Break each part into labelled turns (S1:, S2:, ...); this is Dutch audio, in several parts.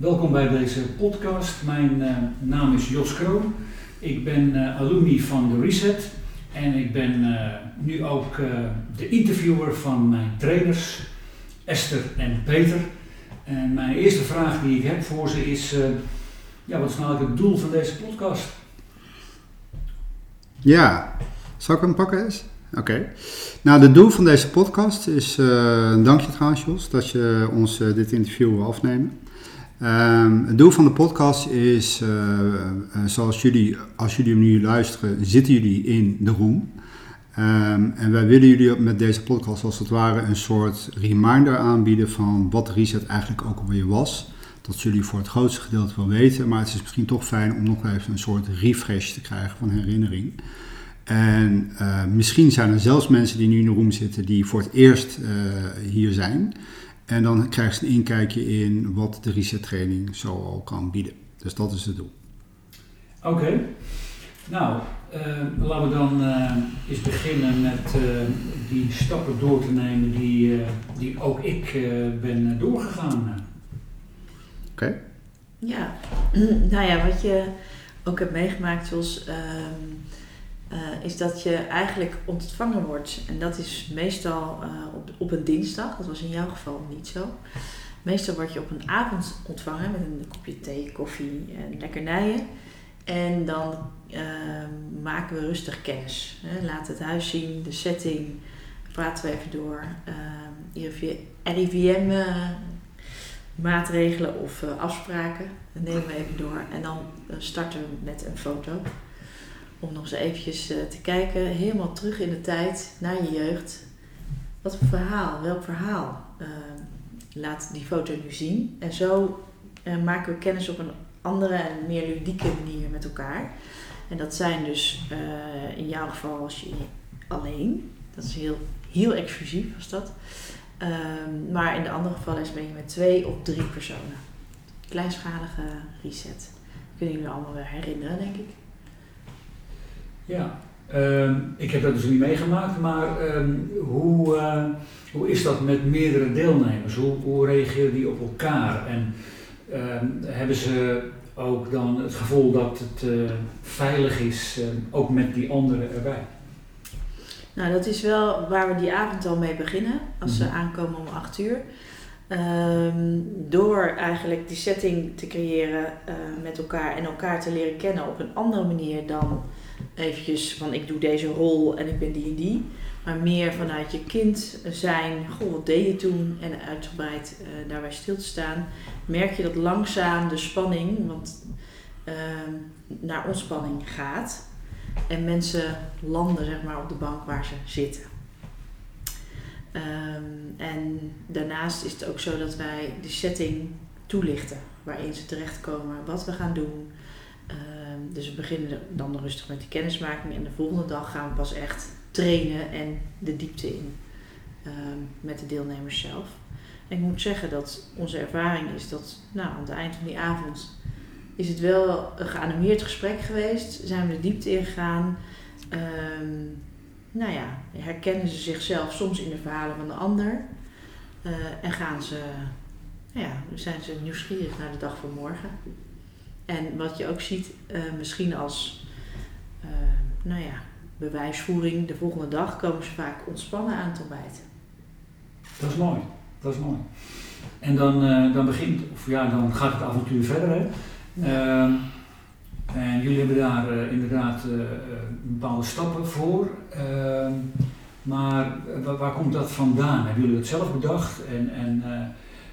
S1: Welkom bij deze podcast. Mijn uh, naam is Jos Kroon. Ik ben uh, alumni van de Reset en ik ben uh, nu ook de interviewer van mijn trainers Esther en Peter. En mijn eerste vraag die ik heb voor ze is: ja, wat is nou het doel van deze podcast?
S2: Ja, zal ik hem pakken eens? Oké. Nou, het doel van deze podcast is, uh, dank je trouwens Jos, dat je ons dit interview wil afnemen. Um, het doel van de podcast is, uh, zoals jullie, als jullie hem nu luisteren, zitten jullie in de room. Um, en wij willen jullie met deze podcast als het ware een soort reminder aanbieden van wat Reset eigenlijk ook alweer was. Dat jullie voor het grootste gedeelte wel weten, maar het is misschien toch fijn om nog even een soort refresh te krijgen van herinnering. En uh, misschien zijn er zelfs mensen die nu in de room zitten die voor het eerst hier zijn. En dan krijgen ze een inkijkje in wat de reset training zo al kan bieden. Dus dat is het doel.
S1: Oké. Okay. Nou, uh, laten we dan eens beginnen met die stappen door te nemen die, die ook ik ben doorgegaan.
S2: Oké. Okay.
S3: Ja, nou ja, wat je ook hebt meegemaakt zoals... Ehm, uh, is dat je eigenlijk ontvangen wordt. En dat is meestal uh, op, op een dinsdag, dat was in jouw geval niet zo. Meestal word je op een avond ontvangen met een kopje thee, koffie en lekkernijen. En dan uh, maken we rustig kennis. Hè. Laat het huis zien, de setting, praten we even door. RIVM maatregelen of afspraken, dat nemen we even door. En dan starten we met een foto om nog eens eventjes uh, te kijken, helemaal terug in de tijd, naar je jeugd. Wat voor verhaal, welk verhaal uh, laat die foto nu zien? En zo uh, maken we kennis op een andere en meer ludieke manier met elkaar. En dat zijn dus in jouw geval als je alleen, dat is heel, heel exclusief was dat. Ehm, maar in de andere gevallen ben je met twee of drie personen. Kleinschalige reset. Kunnen jullie allemaal wel herinneren, denk ik.
S1: Ja, um, ik heb dat dus niet meegemaakt, maar um, hoe, uh, hoe is dat met meerdere deelnemers? Hoe, hoe reageren die op elkaar? En um, hebben ze ook dan het gevoel dat het uh, veilig is, ook met die anderen erbij?
S3: Nou, dat is wel waar we die avond al mee beginnen, als ze mm -hmm. aankomen om acht uur. door eigenlijk die setting te creëren uh, met elkaar en elkaar te leren kennen op een andere manier dan eventjes van ik doe deze rol en ik ben die en die. Maar meer vanuit je kind zijn, goh, wat deed je toen? En uitgebreid uh, daarbij stil te staan. Merk je dat langzaam de spanning want, uh, naar ontspanning gaat. En mensen landen zeg maar, op de bank waar ze zitten. Um, en daarnaast is het ook zo dat wij de setting toelichten waarin ze terechtkomen, wat we gaan doen, Ehm, dus we beginnen dan rustig met die kennismaking en de volgende dag gaan we pas echt trainen en de diepte in ehm, met de deelnemers zelf. Ik moet zeggen dat onze ervaring is dat nou, aan het eind van die avond is het wel een geanimeerd gesprek geweest. Zijn we de diepte ingegaan. Um, nou ja, herkennen ze zichzelf soms in de verhalen van de ander. Uh, en gaan ze, nou ja, zijn ze nieuwsgierig naar de dag van morgen. En wat je ook ziet, uh, misschien als uh, nou ja, bewijsvoering, de volgende dag komen ze vaak ontspannen aan het ontbijt.
S1: Dat is mooi, dat is mooi. En dan, uh, dan begint, of ja, dan gaat het avontuur verder. Hè? Ehm, en jullie hebben daar inderdaad bepaalde stappen voor. Ehm, maar waar, komt dat vandaan? Hebben jullie het zelf bedacht? En, en,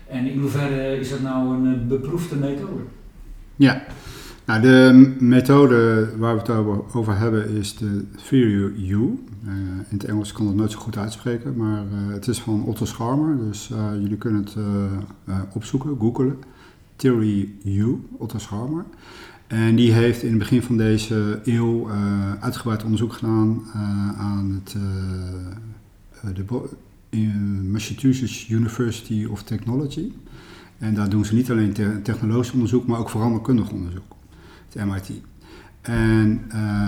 S1: en in hoeverre is dat nou een beproefde methode?
S2: Ja, nou, de methode waar we het over hebben is de Theory U. Uh, in het Engels kan ik het nooit zo goed uitspreken, maar uh, het is van Otto Scharmer. Dus uh, jullie kunnen het opzoeken, googlen. Theory U, Otto Scharmer. En die heeft in het begin van deze eeuw uitgebreid onderzoek gedaan aan het, de Massachusetts University of Technology. En daar doen ze niet alleen te technologisch onderzoek, maar ook veranderkundig onderzoek, het MIT. En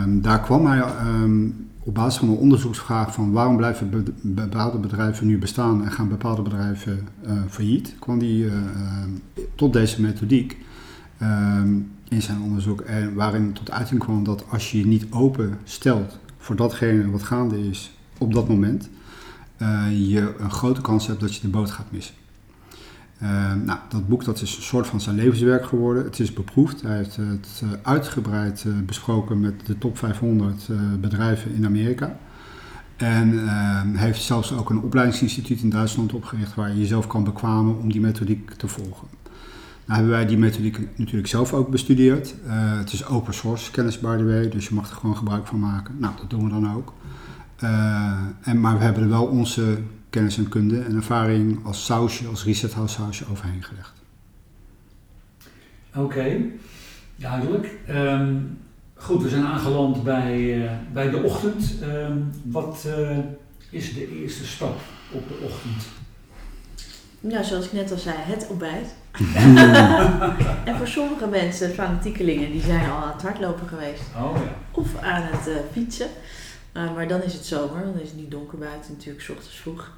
S2: um, daar kwam hij um, op basis van een onderzoeksvraag van waarom blijven be bepaalde bedrijven nu bestaan en gaan bepaalde bedrijven uh, failliet, kwam die uh, tot deze methodiek ehm, in zijn onderzoek. En waarin tot uiting kwam dat als je je niet open stelt voor datgene wat gaande is op dat moment, uh, je een grote kans hebt dat je de boot gaat missen. Uh, nou, dat boek dat is een soort van zijn levenswerk geworden. Het is beproefd. Hij heeft het uh, uitgebreid uh, besproken met de top 500 bedrijven in Amerika. En heeft zelfs ook een opleidingsinstituut in Duitsland opgericht waar je jezelf kan bekwamen om die methodiek te volgen. Nou hebben wij die methodiek natuurlijk zelf ook bestudeerd. het is open source kennis by the way, dus je mag er gewoon gebruik van maken. Nou, dat doen we dan ook. en, maar we hebben er wel onze kennis en kunde en ervaring als sausje, als reset house sausje overheen gelegd.
S1: Oké, duidelijk. Um, goed, we zijn aangeland bij, uh, bij de ochtend. Um, wat uh, is de eerste stap op de ochtend?
S3: Nou, zoals ik net al zei, het ontbijt. en voor sommige mensen, fanatiekelingen, die zijn al aan het hardlopen geweest.
S1: Oh, ja.
S3: Of aan het uh, fietsen. Maar dan is het zomer, dan is het niet donker buiten natuurlijk, s ochtends vroeg.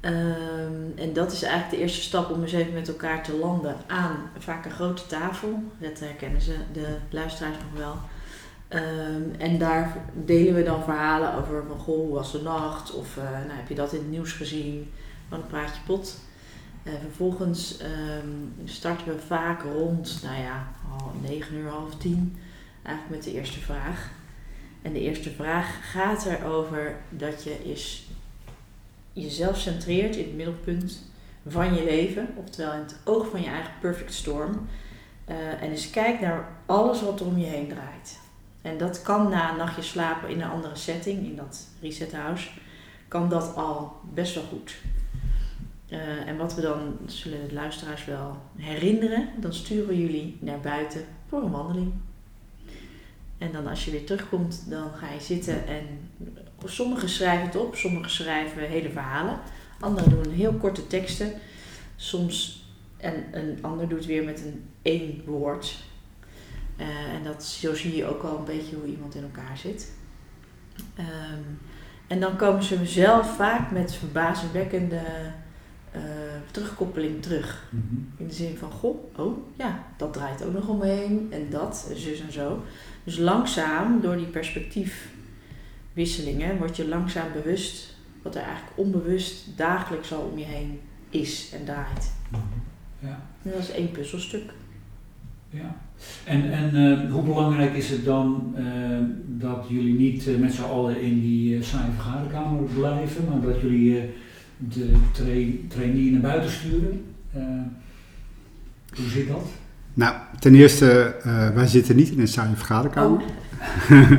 S3: Um, en dat is eigenlijk de eerste stap om eens even met elkaar te landen aan vaak een grote tafel. Dat herkennen ze, de luisteraars nog wel. Um, en daar delen we dan verhalen over van goh, hoe was de nacht? Of uh, nou, heb je dat in het nieuws gezien? Van een praatje pot. En vervolgens um, starten we vaak rond, nou ja, oh, 9 uur, half 10. Eigenlijk met de eerste vraag. En de eerste vraag gaat erover dat je is jezelf centreert in het middelpunt van je leven, oftewel in het oog van je eigen perfect storm. Uh, en eens kijk naar alles wat er om je heen draait. En dat kan na een nachtje slapen in een andere setting, in dat reset house, kan dat al best wel goed. Uh, en wat we dan, zullen de luisteraars wel herinneren, dan sturen we jullie naar buiten voor een wandeling. En dan als je weer terugkomt, dan ga je zitten en sommigen schrijven het op, sommigen schrijven hele verhalen. Anderen doen heel korte teksten. Soms, en een ander doet weer met een één woord. Uh, en dat, zo zie je ook al een beetje hoe iemand in elkaar zit. Um, en dan komen ze zelf vaak met verbazingwekkende uh, terugkoppeling terug. Mm -hmm. In de zin van, goh, oh ja, dat draait ook nog omheen en dat, zus en zo. Dus langzaam, door die perspectiefwisselingen, word je langzaam bewust wat er eigenlijk onbewust dagelijks al om je heen is en draait.
S1: Mhm. Ja.
S3: En dat is één puzzelstuk.
S1: Ja. En, en uh, hoe belangrijk is het dan uh, dat jullie niet uh, met z'n allen in die saaie vergaderkamer blijven, maar dat jullie de tra trainee naar buiten sturen? hoe zit dat?
S2: Nou, ten eerste, uh, wij zitten niet in een saaie vergaderkamer. Oh.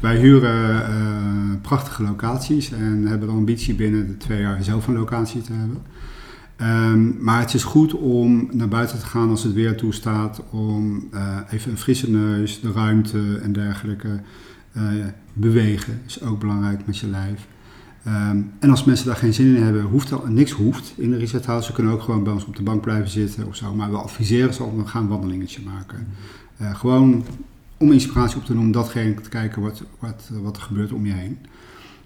S2: wij huren uh, prachtige locaties en hebben de ambitie binnen de twee jaar zelf een locatie te hebben. Um, maar het is goed om naar buiten te gaan als het weer toestaat, om uh, even een frisse neus, de ruimte en dergelijke bewegen. is ook belangrijk met je lijf. Um, en als mensen daar geen zin in hebben, hoeft er, niks hoeft in de reset house. Ze kunnen ook gewoon bij ons op de bank blijven zitten of zo. Maar we adviseren ze om we gaan een wandelingetje maken. Uh, gewoon om inspiratie op te om datgene te kijken wat, wat, wat er gebeurt om je heen.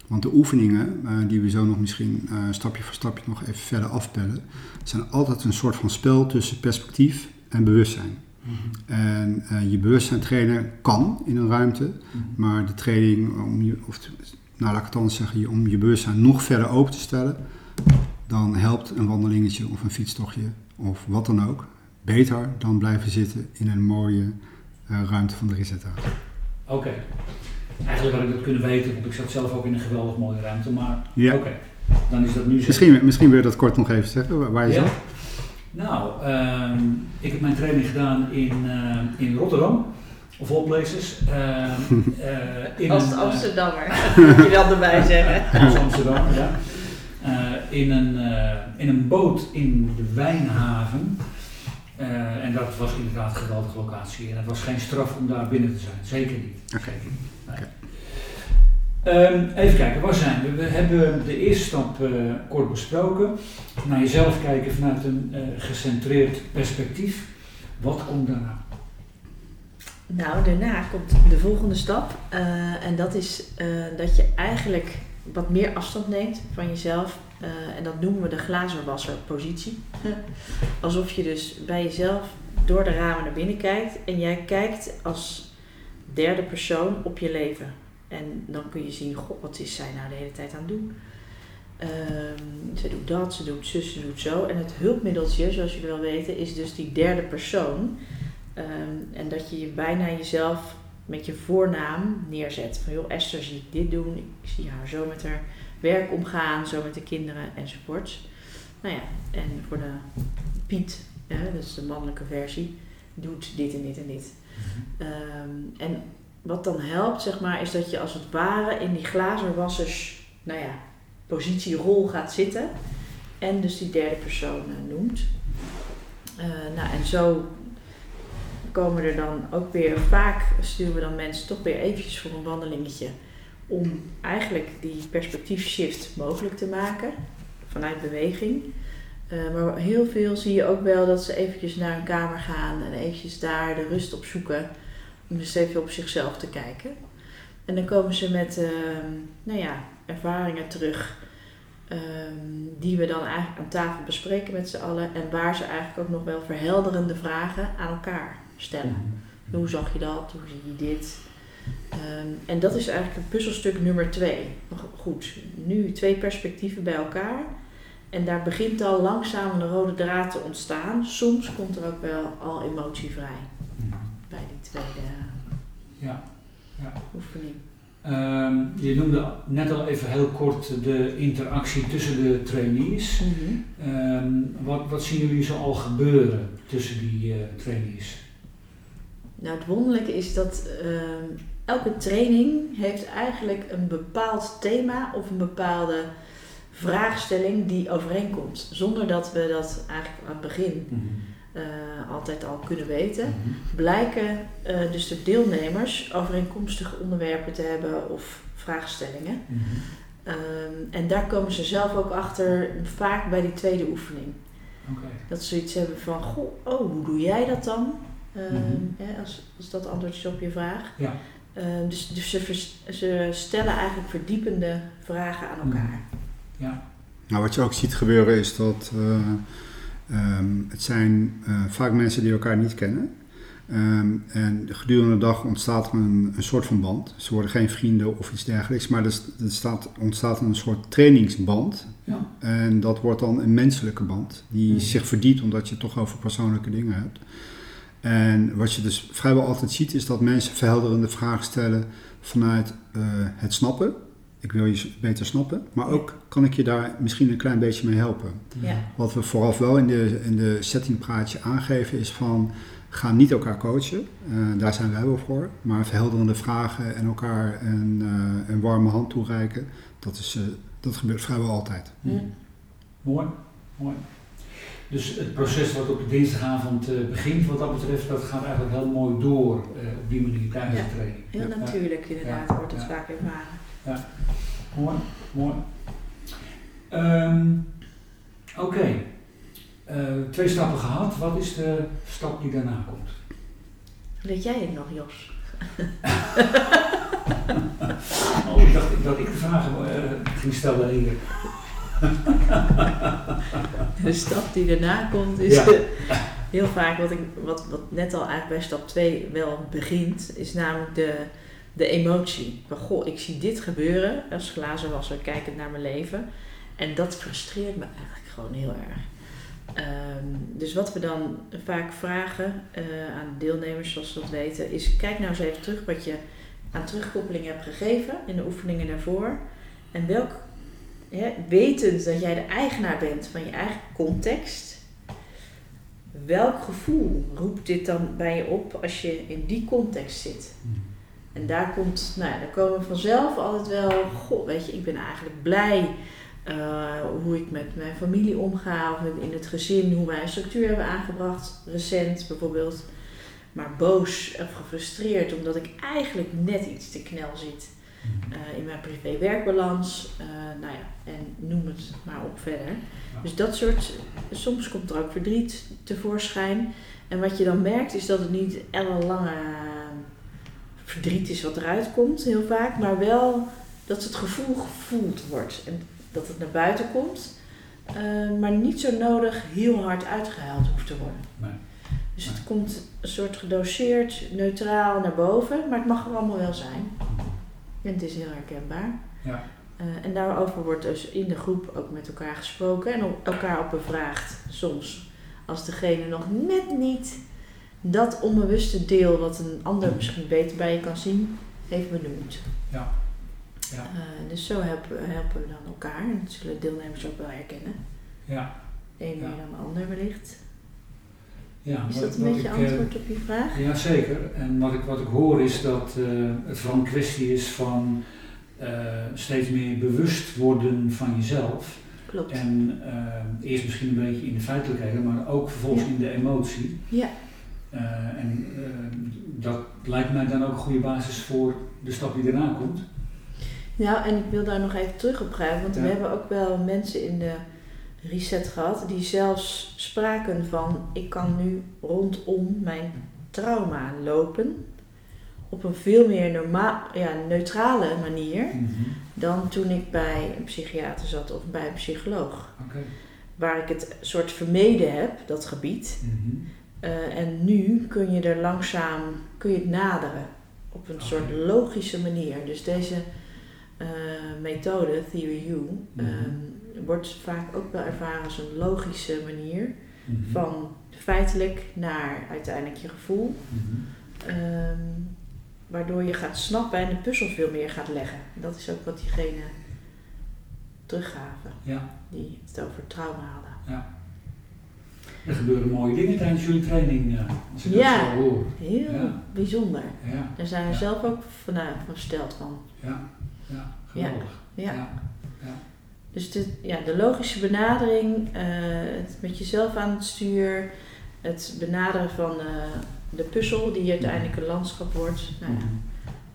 S2: Want de oefeningen, uh, die we zo nog misschien uh, stapje voor stapje nog even verder afpellen, zijn altijd een soort van spel tussen perspectief en bewustzijn. Mm -hmm. En je bewustzijn trainen kan in een ruimte, mm -hmm. maar de training om je, of nou laat ik het anders zeggen, om je bewustzijn nog verder open te stellen, dan helpt een wandelingetje of een fietstochtje of wat dan ook beter dan blijven zitten in een mooie uh, ruimte van de Reset
S1: Oké. Okay. Eigenlijk had ik dat kunnen weten, want ik zat zelf ook in een geweldig mooie ruimte, maar ja. oké, okay. dan is dat nu zo.
S2: Misschien, misschien wil je dat kort nog even zeggen, waar je ja. zat?
S1: Nou, um, ik heb mijn training gedaan in, uh, in Rotterdam. Of all places. Uh,
S3: uh, in Als een, Amsterdammer, moet je wel erbij zeggen.
S1: Als Amsterdam, ja. Uh, in, een, in een boot in de Wijnhaven. en dat was inderdaad een geweldige locatie. En het was geen straf om daar binnen te zijn. Zeker niet.
S2: Oké.
S1: Okay. Okay. Um, even kijken, waar zijn we? We hebben de eerste stap uh, kort besproken. Naar jezelf kijken vanuit een uh, gecentreerd perspectief. Wat komt daarna?
S3: Nou, daarna komt de volgende stap. Uh, en dat is uh, dat je eigenlijk wat meer afstand neemt van jezelf Eh, en dat noemen we de glazerwasserpositie. Alsof je dus bij jezelf door de ramen naar binnen kijkt en jij kijkt als derde persoon op je leven. En dan kun je zien, wat is zij nou de hele tijd aan het doen? Ehm, ze doet dat, ze doet zus, ze doet zo. En het hulpmiddeltje, zoals jullie wel weten, is dus die derde persoon. Ehm, en dat je je bijna jezelf met je voornaam neerzet. Van joh, Esther zie ik dit doen, ik zie haar zo met haar werk omgaan, zo met de kinderen enzovoorts. Nou ja, en voor de Piet, hè, dat is de mannelijke versie, doet dit en dit en dit.
S1: Mhm.
S3: Ehm, en wat dan helpt, zeg maar, is dat je als het ware in die glazerwassers, nou ja, positierol gaat zitten. En dus die derde persoon eh, noemt. Eh, nou, en zo komen er dan ook weer, vaak sturen we dan mensen toch weer eventjes voor een wandelingetje. Om eigenlijk die perspectiefshift mogelijk te maken vanuit beweging. Eh, maar heel veel zie je ook wel dat ze eventjes naar een kamer gaan en eventjes daar de rust op zoeken. Om eens even op zichzelf te kijken. En dan komen ze met ehm, nou ja, ervaringen terug ehm, die we dan eigenlijk aan tafel bespreken met z'n allen. En waar ze eigenlijk ook nog wel verhelderende vragen aan elkaar stellen.
S1: Mhm.
S3: Hoe zag je dat? Hoe zie je dit? Ehm, en dat is eigenlijk het puzzelstuk nummer twee. Maar go- Goed, nu twee perspectieven bij elkaar. En daar begint al langzaam een rode draad te ontstaan. Soms komt er ook wel al emotie vrij
S1: Mhm.
S3: bij die tweede
S1: Ja. ja.
S3: oefening.
S1: Ehm, je noemde net al even heel kort de interactie tussen de trainees. Ehm, wat, wat zien jullie zo al gebeuren tussen die eh, trainees?
S3: Nou, het wonderlijke is dat ehm, elke training heeft eigenlijk een bepaald thema of een bepaalde vraagstelling die overeenkomt. Zonder dat we dat eigenlijk aan het begin eh, altijd al kunnen weten.
S1: Mhm.
S3: Blijken eh, dus de deelnemers overeenkomstige onderwerpen te hebben of vraagstellingen.
S1: Mhm.
S3: Ehm, en daar komen ze zelf ook achter, vaak bij die tweede oefening. Dat ze iets hebben van, goh, oh, hoe doe jij dat dan? Ehm,
S1: Mhm.
S3: hè, als, als dat antwoord is op je vraag.
S1: Ja.
S3: Ehm, dus dus ze, vers- ze stellen eigenlijk verdiepende vragen aan elkaar.
S1: Ja.
S2: Nou, wat je ook ziet gebeuren is dat eh, ehm, het zijn eh, vaak mensen die elkaar niet kennen. Ehm, en gedurende de dag ontstaat er een, een soort van band. Ze worden geen vrienden of iets dergelijks, maar er, st- er staat, ontstaat een soort trainingsband.
S1: Ja.
S2: En dat wordt dan een menselijke band, die
S1: Mhm.
S2: zich verdiept omdat je het toch over persoonlijke dingen hebt. En wat je dus vrijwel altijd ziet, is dat mensen verhelderende vragen stellen vanuit eh, het snappen. Ik wil je beter snappen, maar ook kan ik je daar misschien een klein beetje mee helpen.
S3: Ja.
S2: Wat we vooraf wel in de, in de settingpraatje aangeven is van ga niet elkaar coachen, Eh, daar zijn wij wel voor, maar verhelderende vragen en elkaar een, eh, een warme hand toereiken, dat, is, eh, dat gebeurt vrijwel altijd.
S3: Hm.
S1: Mooi, mooi. Dus het proces wat op de dinsdagavond eh, begint, wat dat betreft, dat gaat eigenlijk heel mooi door eh, op die manier tijdens
S3: Ja.
S1: de training.
S3: Heel
S1: Ja.
S3: natuurlijk inderdaad
S1: Ja.
S3: wordt het
S1: Ja.
S3: vaak ervaren.
S1: Mooi, mooi. Ehm, Oké, Eh, twee stappen gehad. Wat is de stap die daarna komt?
S3: Weet jij het nog, Jos?
S1: Oh, ik dacht dat ik de vragen ging stellen hier.
S3: De stap die daarna komt is
S1: Ja.
S3: heel vaak wat, ik, wat, wat net al eigenlijk bij stap 2 wel begint, is namelijk de, de emotie. Van goh, ik zie dit gebeuren als glazenwasser kijkend naar mijn leven. En dat frustreert me eigenlijk gewoon heel erg. Ehm, dus wat we dan vaak vragen eh, aan deelnemers, zoals ze dat weten, is kijk nou eens even terug wat je aan terugkoppeling hebt gegeven in de oefeningen daarvoor. En welk, hè, wetend dat jij de eigenaar bent van je eigen context, welk gevoel roept dit dan bij je op als je in die context zit? En daar komt, nou ja, daar komen vanzelf altijd wel, goh, weet je, ik ben eigenlijk blij eh, hoe ik met mijn familie omga, of in het gezin, hoe wij een structuur hebben aangebracht, recent bijvoorbeeld. Maar boos of gefrustreerd omdat ik eigenlijk net iets te knel zit eh, in mijn privé-werkbalans. eh, nou ja, en noem het maar op verder. Dus dat soort, soms komt er ook verdriet tevoorschijn. En wat je dan merkt is dat het niet ellenlange verdriet is wat eruit komt, heel vaak, maar wel dat het gevoel gevoeld wordt. En dat het naar buiten komt, eh, maar niet zo nodig heel hard uitgehaald hoeft te worden.
S1: Nee.
S3: Dus het komt een soort gedoseerd, neutraal naar boven, maar het mag er allemaal wel zijn. En het is heel herkenbaar.
S1: Ja.
S3: Eh, en daarover wordt dus in de groep ook met elkaar gesproken en op elkaar op bevraagd. Soms als degene nog net niet dat onbewuste deel wat een ander misschien beter bij je kan zien, heeft benoemd.
S1: Ja. Ja.
S3: Eh, dus zo helpen, helpen we dan elkaar. En dat zullen deelnemers ook wel herkennen.
S1: Ja.
S3: Eén
S1: Ja.
S3: meer dan de ander wellicht.
S1: Ja,
S3: Is dat een beetje
S1: ik, eh,
S3: antwoord op je vraag?
S1: Ja, zeker. En wat ik, wat ik hoor is dat eh, het vooral een kwestie is van eh, steeds meer bewust worden van jezelf.
S3: Klopt.
S1: En eh, eerst misschien een beetje in de feitelijkheden, maar ook vervolgens
S3: Ja.
S1: in de emotie.
S3: Ja.
S1: Eh, en eh, dat lijkt mij dan ook een goede basis voor de stap die daarna komt.
S3: Nou, en ik wil daar nog even terug op grijpen, want
S1: Ja.
S3: we hebben ook wel mensen in de reset gehad die zelfs spraken van ik kan nu rondom mijn trauma lopen op een veel meer normaal, ja, neutrale manier
S1: Mhm.
S3: dan toen ik bij een psychiater zat of bij een psycholoog. Waar ik het soort vermeden heb, dat gebied.
S1: Mhm.
S3: Eh, en nu kun je er langzaam kun je het naderen op een soort logische manier. Dus deze eh, methode, Theory U,
S1: Mhm.
S3: ehm, wordt vaak ook wel ervaren als een logische manier.
S1: Mhm.
S3: Van feitelijk naar uiteindelijk je gevoel.
S1: Mhm.
S3: Ehm, waardoor je gaat snappen en de puzzel veel meer gaat leggen. Dat is ook wat diegene teruggaven,
S1: Ja,
S3: die het over trauma hadden.
S1: er gebeuren mooie dingen tijdens jullie training, eh, als ik
S3: Ja.
S1: dat zo hoor.
S3: Heel
S1: Ja.
S3: bijzonder.
S1: Ja,
S3: Daar zijn we
S1: Ja.
S3: zelf ook vanuit versteld van.
S1: ja, ja, geweldig.
S3: Ja.
S1: ja.
S3: Dus de, ja, de logische benadering, eh, het met jezelf aan het stuur, het benaderen van eh, de puzzel die uiteindelijk een landschap wordt. Nou, ja,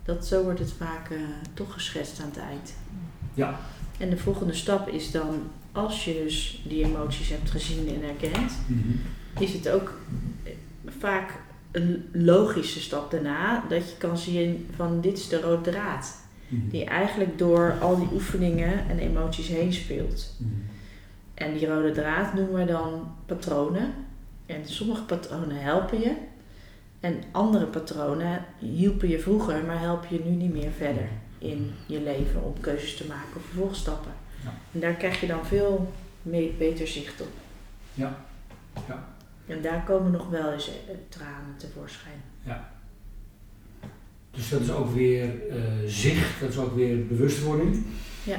S3: dat, zo wordt het vaak eh, toch geschetst aan het eind.
S1: Ja.
S3: En de volgende stap is dan, als je dus die emoties hebt gezien en herkend,
S1: Mhm.
S3: is het ook vaak een logische stap daarna dat je kan zien van dit is de rode draad.
S1: Mhm.
S3: Die eigenlijk door al die oefeningen en emoties heen speelt.
S1: Mhm.
S3: En die rode draad noemen we dan patronen. En sommige patronen helpen je. En andere patronen hielpen je vroeger, maar helpen je nu niet meer verder in je leven om keuzes te maken of vervolgstappen.
S1: Ja.
S3: En daar krijg je dan veel mee, beter zicht op.
S1: Ja. Ja.
S3: En daar komen nog wel eens eh, tranen tevoorschijn.
S1: Dus dat is ook weer eh, zicht, dat is ook weer bewustwording.
S3: Ja,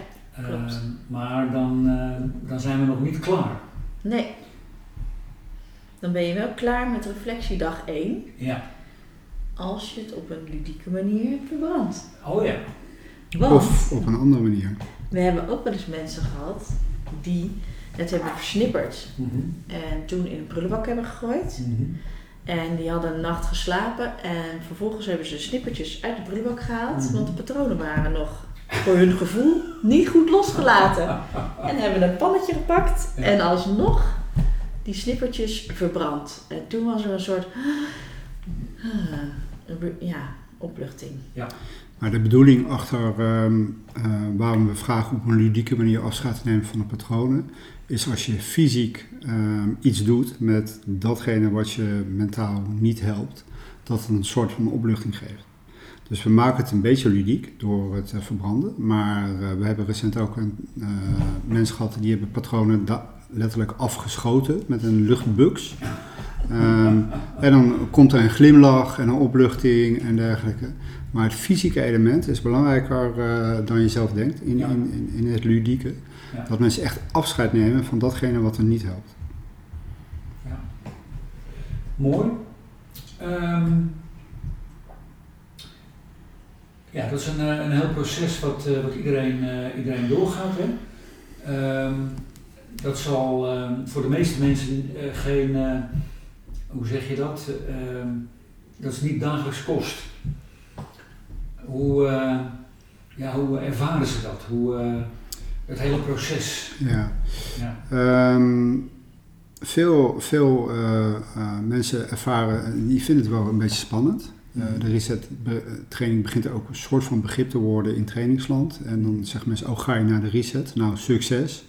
S3: klopt.
S1: Eh, maar dan, eh, dan zijn we nog niet klaar.
S3: Nee. Dan ben je wel klaar met reflectiedag 1
S1: Ja.
S3: als je het op een ludieke manier hebt verbrand.
S1: Oh ja.
S3: Want
S2: Of op een andere manier.
S3: we hebben ook wel eens mensen gehad die het hebben versnipperd
S1: Mhm.
S3: en toen in een prullenbak hebben gegooid.
S1: Mhm.
S3: En die hadden een nacht geslapen en vervolgens hebben ze snippertjes uit de prullenbak gehaald,
S1: Mhm.
S3: want de patronen waren nog voor hun gevoel niet goed losgelaten. En hebben een pannetje gepakt
S1: Ja.
S3: en alsnog die snippertjes verbrand. En toen was er een soort ah, ja, opluchting.
S2: Maar de bedoeling achter ehm, eh, waarom we vragen op een ludieke manier afscheid te nemen van de patronen, is als je fysiek ehm, iets doet met datgene wat je mentaal niet helpt, dat het een soort van opluchting geeft. Dus we maken het een beetje ludiek door het te verbranden, maar eh, we hebben recent ook een, eh, mensen gehad die hebben patronen letterlijk afgeschoten met een luchtbuks. Ehm, en dan komt er een glimlach en een opluchting en dergelijke. Maar het fysieke element is belangrijker eh, dan je zelf denkt in,
S1: Ja.
S2: in, in, in het ludieke.
S1: Ja.
S2: Dat mensen echt afscheid nemen van datgene wat er niet helpt.
S1: Ja. Mooi. Ehm, ja, dat is een, eh, een heel proces wat, eh, wat iedereen, iedereen doorgaat. Hè? Ehm, dat zal voor de meeste mensen geen, hoe zeg je dat? Ehm, dat is niet dagelijks kost. Hoe, eh, ja, hoe ervaren ze dat? Hoe, eh, het hele proces.
S2: Ja.
S1: Ja.
S2: Ehm, veel veel eh, mensen ervaren, die vinden het wel een beetje spannend. De reset training begint ook een soort van begrip te worden in trainingsland. En dan zeggen mensen, oh ga je naar de reset? Nou, succes.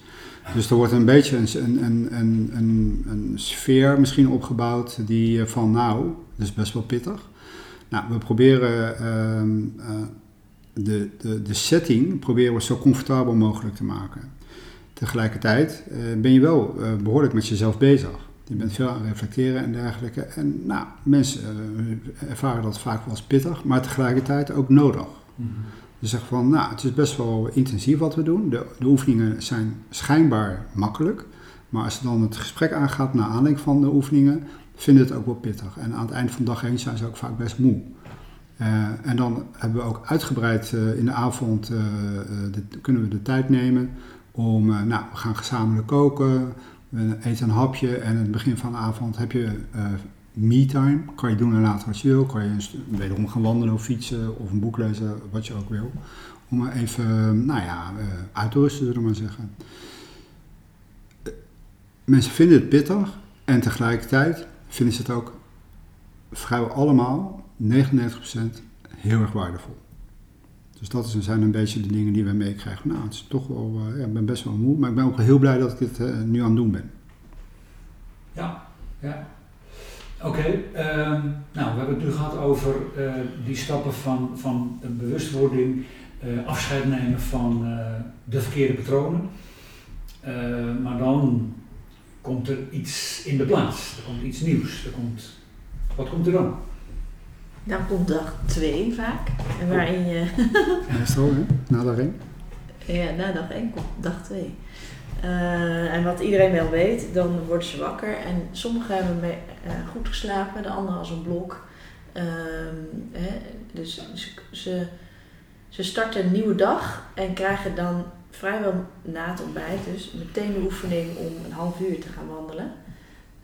S2: Dus er wordt een beetje een, een, een, sfeer misschien opgebouwd die van nou, dat is best wel pittig. Nou, we proberen ehm, de, de, de setting proberen we zo comfortabel mogelijk te maken. Tegelijkertijd ben je wel behoorlijk met jezelf bezig. Je bent veel aan het reflecteren en dergelijke. En nou, mensen ervaren dat vaak wel als pittig, maar tegelijkertijd ook nodig. -hmm. Dus zeggen van, nou, het is best wel intensief wat we doen. De, de, oefeningen zijn schijnbaar makkelijk. Maar als je dan het gesprek aangaat naar aanleiding van de oefeningen, vinden het ook wel pittig. En aan het eind van dag heen zijn ze ook vaak best moe. Uh, en dan hebben we ook uitgebreid uh, in de avond, de, kunnen we de tijd nemen om, nou, we gaan gezamenlijk koken. We eten een hapje en aan het begin van de avond heb je uh, me-time. Kan je doen en laten wat je wil. Kan je wederom gaan wandelen of fietsen of een boek lezen, wat je ook wil. Om even, nou ja, uh, uit te rusten, zullen maar zeggen. Mensen vinden het pittig en tegelijkertijd vinden ze het ook vrijwel allemaal, 99%, heel erg waardevol. Dus dat zijn een beetje de dingen die wij meekrijgen. Nou, het is toch wel, uh, ja, ik ben best wel moe, maar ik ben ook heel blij dat ik dit nu aan het doen ben.
S1: Ja, ja. Oké, okay, um, nou, we hebben het nu gehad over uh, die stappen van, van bewustwording, afscheid nemen van de verkeerde patronen. maar dan komt er iets in de plaats, er komt iets nieuws. Er komt, wat komt er dan?
S3: Dan komt dag 2 vaak. En waarin je.
S2: ja, zo hè? Na dag 1?
S3: Ja, na dag 1 komt dag 2. Uh, en wat iedereen wel weet, dan worden ze wakker. En sommigen hebben mee, uh, goed geslapen, de anderen als een blok. Uh, hè, dus ze, ze, starten een nieuwe dag en krijgen dan vrijwel na het ontbijt dus meteen de oefening om een half uur te gaan wandelen.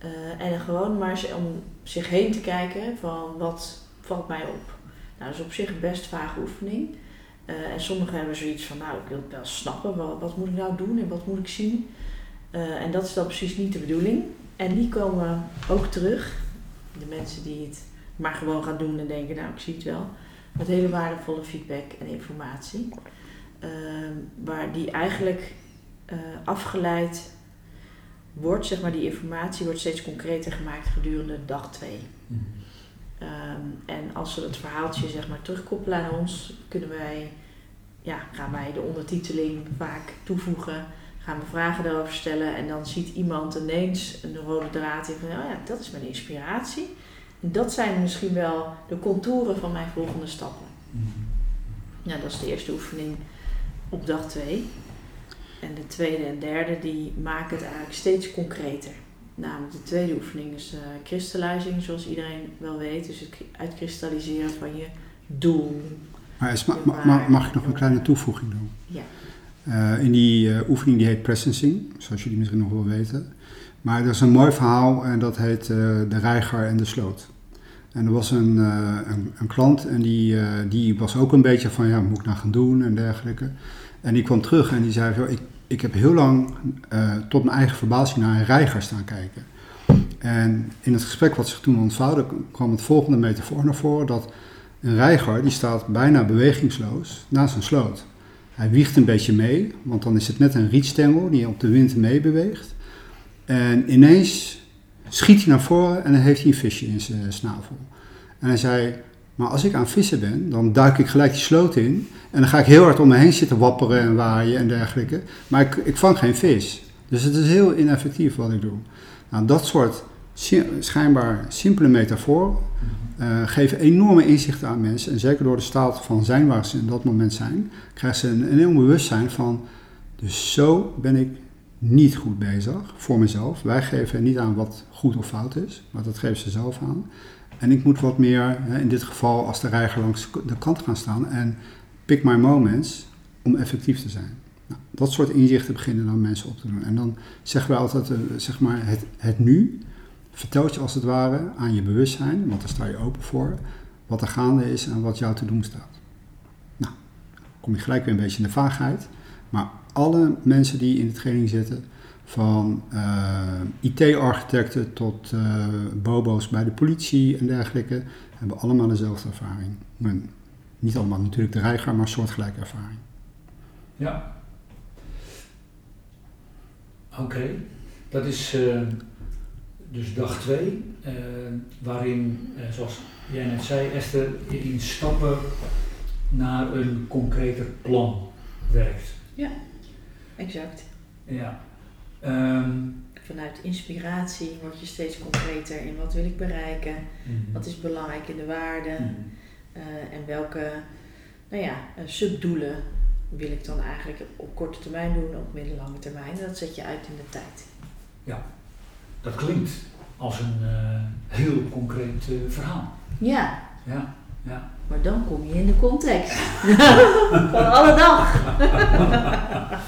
S3: Uh, en gewoon maar om zich heen te kijken van wat valt mij op. Nou, dat is op zich een best vage oefening. Uh, en sommigen hebben zoiets van, nou, ik wil het wel snappen, wat, wat moet ik nou doen en wat moet ik zien? Uh, en dat is dan precies niet de bedoeling. En die komen ook terug, de mensen die het maar gewoon gaan doen en denken, nou, ik zie het wel, met hele waardevolle feedback en informatie. Uh, waar die eigenlijk afgeleid wordt, zeg maar, die informatie wordt steeds concreter gemaakt gedurende dag 2. Mm. Um, en als we het verhaaltje zeg maar, terugkoppelen aan ons, kunnen wij, ja, gaan wij de ondertiteling vaak toevoegen. Gaan we vragen daarover stellen en dan ziet iemand ineens een rode draad in van, oh ja, dat is mijn inspiratie. En dat zijn misschien wel de contouren van mijn volgende stappen. Ja, dat is de eerste oefening op dag 2. En de tweede en derde die maken het eigenlijk steeds concreter. Namelijk de tweede oefening is uh, crystallizing, zoals iedereen wel weet. Dus het uitkristalliseren van je doel.
S2: Maar is, ma ma mag ik nog een kleine toevoeging doen?
S3: Ja.
S2: Uh, in die uh, oefening die heet presencing, zoals jullie misschien nog wel weten. Maar er is een mooi verhaal en dat heet De Reiger en de Sloot. En er was een, een, een, klant en die, die was ook een beetje van, ja, moet ik nou gaan doen en dergelijke. En die kwam terug en die zei, ik, ik heb heel lang uh, tot mijn eigen verbazing naar een reiger staan kijken. En in het gesprek wat zich toen ontvouwde kwam het volgende metafoor naar voren. Dat een reiger die staat bijna bewegingsloos naast een sloot. Hij wiegt een beetje mee, want dan is het net een rietstengel die op de wind meebeweegt. En ineens schiet hij naar voren en dan heeft hij een visje in zijn snavel. En hij zei, maar als ik aan vissen ben, dan duik ik gelijk die sloot in. En dan ga ik heel hard om me heen zitten wapperen en waaien en dergelijke. Maar ik, ik vang geen vis. Dus het is heel ineffectief wat ik doe. Nou, dat soort schijnbaar simpele metaforen uh, geven enorme inzichten aan mensen. En zeker door de staat van zijn waar ze in dat moment zijn, krijgen ze een enorm bewustzijn van. Dus zo ben ik niet goed bezig voor mezelf. Wij geven niet aan wat goed of fout is, maar dat geven ze zelf aan. En ik moet wat meer, in dit geval als de reiger langs de kant gaan staan en pick my moments om effectief te zijn. Nou, dat soort inzichten beginnen dan mensen op te doen. En dan zeggen we altijd, uh, zeg maar, het, het nu vertelt je als het ware aan je bewustzijn, want daar sta je open voor, wat er gaande is en wat jou te doen staat. Nou, kom je gelijk weer een beetje in de vaagheid, maar alle mensen die in de training zitten, Van eh, IT-architecten tot eh, bobo's bij de politie en dergelijke. Hebben allemaal dezelfde ervaring. Maar niet allemaal natuurlijk de reiger, maar soortgelijke ervaring.
S1: Ja. Oké, dat is eh, dus dag 2, waarin, eh, zoals jij net zei, Esther, je in stappen naar een concreter plan werkt.
S3: Exact.
S1: Ja. Ehm,
S3: Vanuit inspiratie word je steeds concreter in wat wil ik bereiken, wat is belangrijk in de waarden
S1: Mhm.
S3: eh, en welke nou ja, eh, subdoelen wil ik dan eigenlijk op korte termijn doen, op middellange termijn. En dat zet je uit in de tijd.
S1: Dat klinkt als een eh, heel concreet verhaal.
S3: Ja,
S1: Ja, ja.
S3: maar dan kom je in de context van alle dag.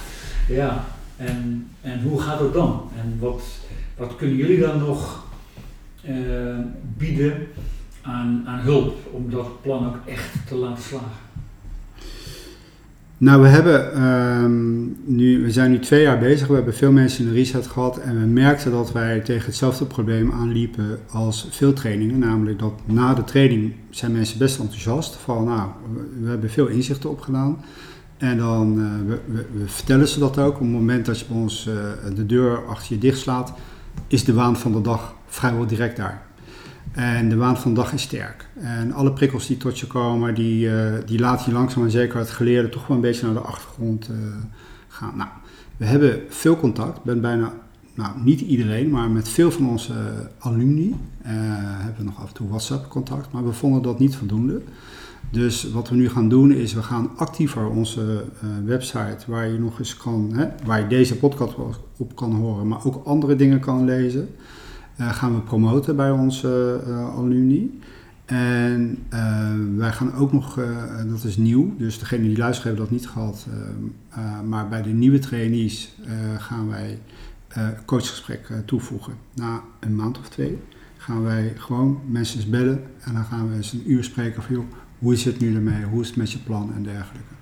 S1: Ja, en, en hoe gaat het dan? En wat, wat kunnen jullie dan nog eh, bieden aan, aan hulp om dat plan ook echt te laten slagen?
S2: Nou, we hebben ehm, nu, we zijn nu twee jaar bezig. We hebben veel mensen in de reset gehad en we merkten dat wij tegen hetzelfde probleem aanliepen als veel trainingen. Namelijk dat na de training zijn mensen best enthousiast. Van nou, we, we hebben veel inzichten opgedaan. En dan eh, we, we, vertellen ze dat ook. Op het moment dat je bij ons eh, de deur achter je dicht slaat, is de waan van de dag vrijwel direct daar. En de waan van de dag is sterk. En alle prikkels die tot je komen, die, eh, die laten je langzaam en zeker het geleerde toch wel een beetje naar de achtergrond gaan. Nou, we hebben veel contact. Ben bijna, nou niet iedereen, maar met veel van onze alumni hebben we nog af en toe WhatsApp contact. Maar we vonden dat niet voldoende. Dus wat we nu gaan doen is, we gaan actiever onze eh, website, waar je nog eens kan, hè, waar je deze podcast op kan horen, maar ook andere dingen kan lezen, eh, gaan we promoten bij onze eh, alumni. En wij gaan ook nog, dat is nieuw, dus degene die luisteren hebben dat niet gehad, eh, eh, maar bij de nieuwe trainees gaan wij coachgesprek toevoegen. Na een maand of twee gaan wij gewoon mensen eens bellen en dan gaan we eens een uur spreken van joh, hoe is het nu ermee, hoe is het met je plan en dergelijke.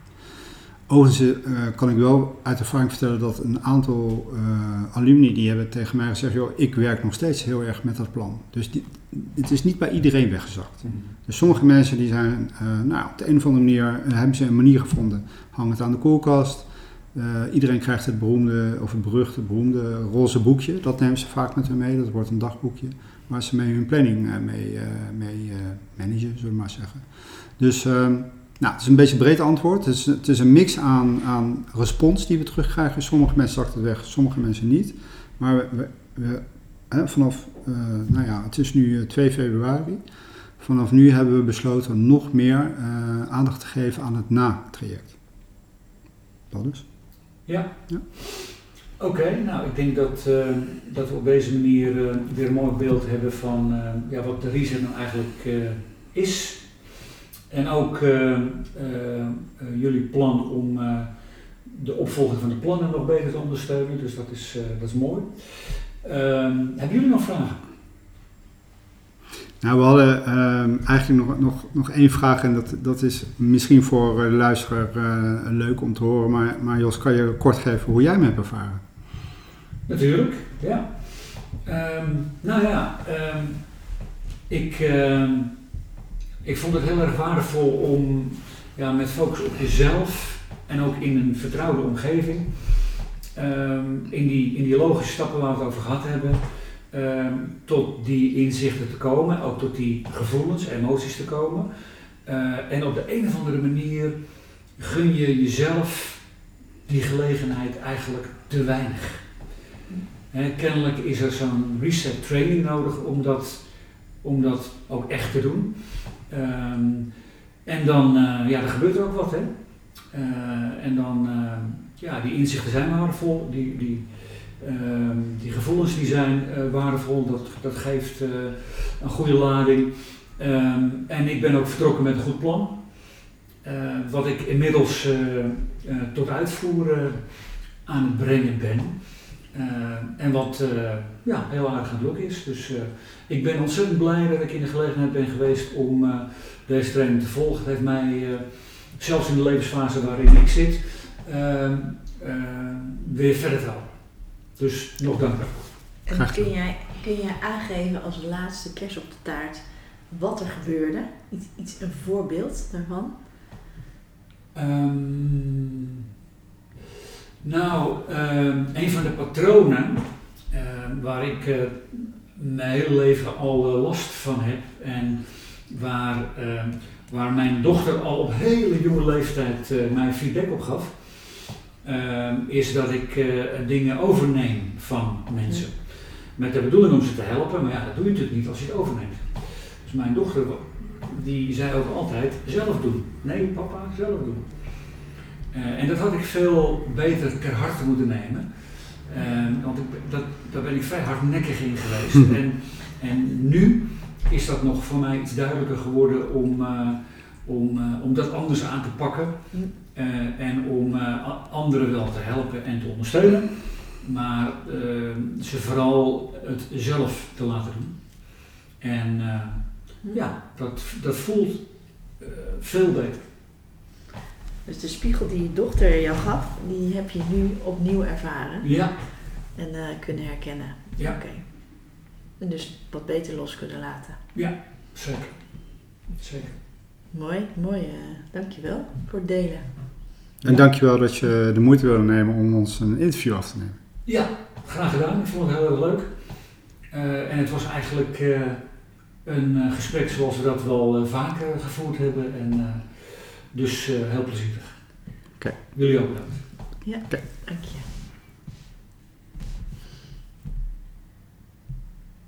S2: Overigens eh, kan ik wel uit ervaring vertellen dat een aantal eh, alumni die hebben tegen mij gezegd, joh, ik werk nog steeds heel erg met dat plan. Dus die, het is niet bij iedereen weggezakt. Dus sommige mensen die zijn, eh, nou, op de een of andere manier hebben ze een manier gevonden. Hang het aan de koelkast. Iedereen krijgt het beroemde, of het beruchte, beroemde roze boekje. Dat nemen ze vaak met hen mee. Dat wordt een dagboekje waar ze mee hun planning eh, mee, eh, mee eh, managen, zullen we maar zeggen. Dus ehm, nou, het is een beetje een breed antwoord. Het is, het is een mix aan, aan respons die we terugkrijgen. Sommige mensen zakt het weg, sommige mensen niet. Maar we, we, we, hè, vanaf, nou ja, het is nu eh, 2 februari. Vanaf nu hebben we besloten nog meer aandacht te geven aan het na-traject. Dat is.
S1: Ja.
S2: Ja.
S1: Oké, nou ik denk dat, eh, dat we op deze manier eh, weer een mooi beeld hebben van eh, ja, wat de reset nou eigenlijk is. En ook jullie plan om de opvolging van de plannen nog beter te ondersteunen. Dus dat is, dat is mooi. Ehm, hebben jullie nog vragen?
S2: Nou, we hadden ehm, eigenlijk nog, nog, nog één vraag en dat, dat is misschien voor de luisteraar leuk om te horen. Maar, maar Jos, kan je kort geven hoe jij me hebt ervaren?
S1: Natuurlijk, ja. Ehm, nou ja, ehm, ik, ehm, ik vond het heel erg waardevol om ja, met focus op jezelf en ook in een vertrouwde omgeving, in, die, in die logische stappen waar we het over gehad hebben, tot die inzichten te komen, ook tot die gevoelens, emoties te komen. Eh, en op de een of andere manier gun je jezelf die gelegenheid eigenlijk te weinig. Kennelijk is er zo'n reset training nodig om dat, om dat ook echt te doen. Ehm, en dan, eh, ja, er gebeurt er ook wat, hè. Eh, en dan, eh, ja, die inzichten zijn waardevol, die, die, ehm, die gevoelens die zijn waardevol, dat, dat geeft een goede lading. Ehm, en ik ben ook vertrokken met een goed plan. Wat ik inmiddels tot uitvoer aan het brengen ben. Eh, en wat eh, ja, heel aardig aan het lukken is. Dus eh, ik ben ontzettend blij dat ik in de gelegenheid ben geweest om eh, deze training te volgen. Het heeft mij, eh, zelfs in de levensfase waarin ik zit, ehm, eh, weer verder te. Dus nog dankbaar.
S3: En kun jij, kun jij aangeven als laatste kers op de taart wat er gebeurde? Iets, iets, een voorbeeld daarvan?
S1: Ehm, nou, ehm, een van de patronen ehm, waar ik eh, mijn hele leven al eh, last van heb en waar, ehm, waar mijn dochter al op hele jonge leeftijd eh, mij feedback op gaf, is dat ik dingen overneem van mensen. Met de bedoeling om ze te helpen, maar ja, dat doe je natuurlijk niet als je het overneemt. Dus mijn dochter, die zei ook altijd, zelf doen. Nee, papa, zelf doen. Eh, en dat had ik veel beter ter harte moeten nemen. Ehm, want ik, dat, daar ben ik vrij hardnekkig in geweest. en, en nu is dat nog voor mij iets duidelijker geworden om, eh, om, eh, om dat anders aan te pakken. En om eh, anderen wel te helpen en te ondersteunen. Maar ze vooral het zelf te laten doen. En eh, ja, dat, dat voelt eh, veel beter.
S3: Dus de spiegel die je dochter jou gaf, die heb je nu opnieuw ervaren
S1: Ja,
S3: en eh, kunnen herkennen.
S1: Ja.
S3: Oké. En dus wat beter los kunnen laten.
S1: zeker. Zeker.
S3: Mooi, mooi. eh dankjewel voor het delen.
S2: En dankjewel dat je de moeite wilde nemen om ons een interview af te nemen.
S1: Ja, graag gedaan. Ik vond het heel erg leuk. Eh, en het was eigenlijk eh, een gesprek zoals we dat wel vaker gevoerd hebben. En, eh, dus eh, heel plezierig.
S2: Oké.
S1: Jullie ook bedankt.
S3: Dank je.